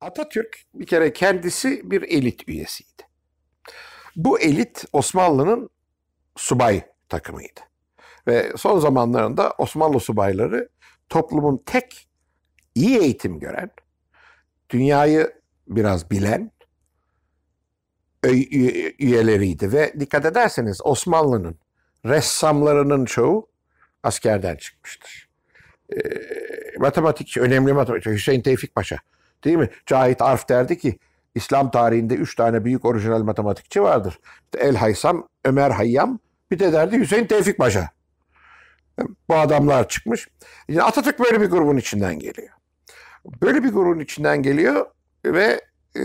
Atatürk bir kere kendisi bir elit üyesiydi. Bu elit Osmanlı'nın subay takımıydı. Ve son zamanlarında Osmanlı subayları toplumun tek iyi eğitim gören, dünyayı biraz bilen üyeleriydi. Ve dikkat ederseniz Osmanlı'nın ressamlarının çoğu askerden çıkmıştır. E, matematikçi, önemli matematikçi Hüseyin Tevfik Paşa değil mi? Cahit Arf derdi ki İslam tarihinde üç tane büyük orijinal matematikçi vardır. El Haysam, Ömer Hayyam, bir de derdi Hüseyin Tevfik Paşa. Bu adamlar çıkmış. Yani Atatürk böyle bir grubun içinden geliyor. Böyle bir grubun içinden geliyor ve e,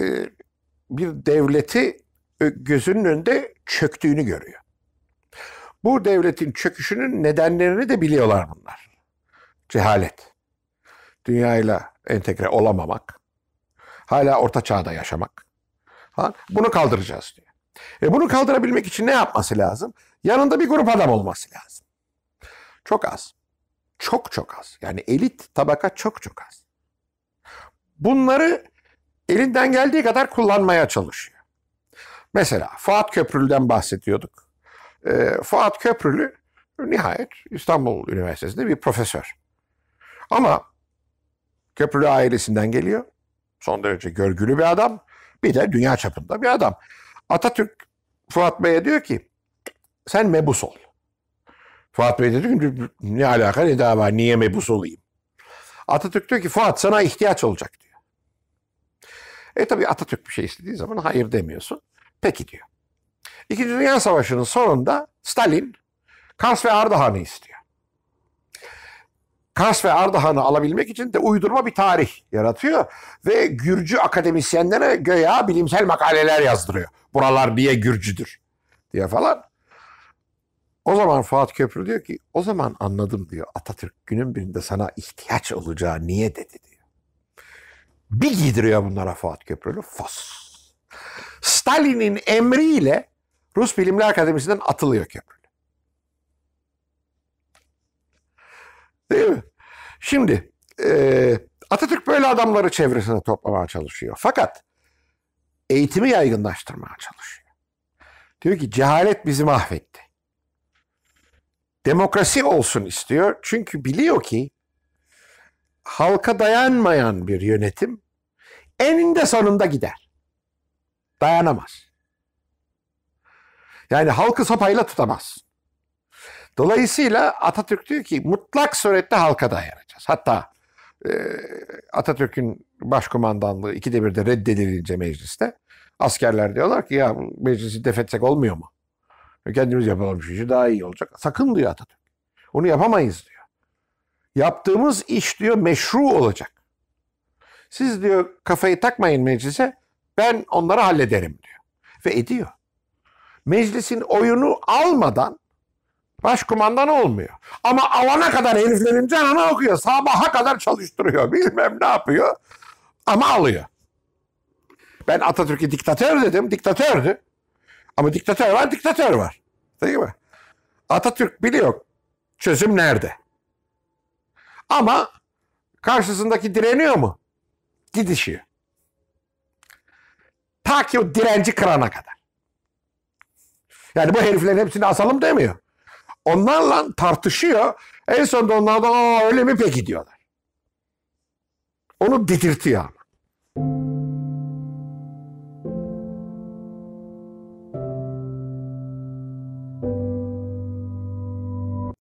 bir devleti gözünün önünde çöktüğünü görüyor. Bu devletin çöküşünün nedenlerini de biliyorlar bunlar. Cehalet, dünyayla entegre olamamak, hala orta çağda yaşamak. Bunu kaldıracağız diyor. E bunu kaldırabilmek için ne yapması lazım? Yanında bir grup adam olması lazım. Çok az. Çok çok az. Yani elit tabaka çok çok az. Bunları elinden geldiği kadar kullanmaya çalışıyor. Mesela Fuat Köprülü'den bahsediyorduk. E, Fuat Köprülü nihayet İstanbul Üniversitesi'nde bir profesör. Ama Köprülü ailesinden geliyor. Son derece görgülü bir adam. Bir de dünya çapında bir adam. Atatürk Fuat Bey'e diyor ki sen mebus ol. Fuat Bey dedi ki ne alaka ne dava niye mebus olayım? Atatürk diyor ki Fuat sana ihtiyaç olacak diyor. E tabi Atatürk bir şey istediği zaman hayır demiyorsun. Peki diyor. İkinci Dünya Savaşı'nın sonunda Stalin Kars ve Ardahan'ı istiyor. Kars ve Ardahan'ı alabilmek için de uydurma bir tarih yaratıyor ve Gürcü akademisyenlere göya bilimsel makaleler yazdırıyor. Buralar niye Gürcüdür diye falan. O zaman Fuat Köprü diyor ki o zaman anladım diyor Atatürk günün birinde sana ihtiyaç olacağı niye dedi diyor. Bir giydiriyor bunlara Fuat Köprülü fos. Stalin'in emriyle Rus Bilimler Akademisi'nden atılıyor Köprülü. Değil mi? Şimdi e, Atatürk böyle adamları çevresine toplamaya çalışıyor. Fakat eğitimi yaygınlaştırmaya çalışıyor. Diyor ki cehalet bizi mahvetti. Demokrasi olsun istiyor. Çünkü biliyor ki halka dayanmayan bir yönetim eninde sonunda gider. Dayanamaz. Yani halkı sopayla tutamaz. Dolayısıyla Atatürk diyor ki mutlak surette halka dayanacağız. Hatta e, Atatürk'ün başkumandanlığı ikide bir de reddedilince mecliste askerler diyorlar ki ya meclisi defetsek olmuyor mu? Kendimiz yapalım şu işi daha iyi olacak. Sakın diyor Atatürk. Onu yapamayız diyor. Yaptığımız iş diyor meşru olacak. Siz diyor kafayı takmayın meclise ben onları hallederim diyor. Ve ediyor. Meclisin oyunu almadan başkumandan olmuyor. Ama alana kadar heriflerin canını okuyor. Sabaha kadar çalıştırıyor. Bilmem ne yapıyor. Ama alıyor. Ben Atatürk'e diktatör dedim. Diktatördü. Ama diktatör var, diktatör var. Değil mi? Atatürk biliyor çözüm nerede. Ama karşısındaki direniyor mu? Gidişiyor. Ta ki o direnci kırana kadar. Yani bu heriflerin hepsini asalım demiyor. Onlarla tartışıyor. En sonunda onlardan Aa, öyle mi peki diyorlar. Onu dedirtiyor ama.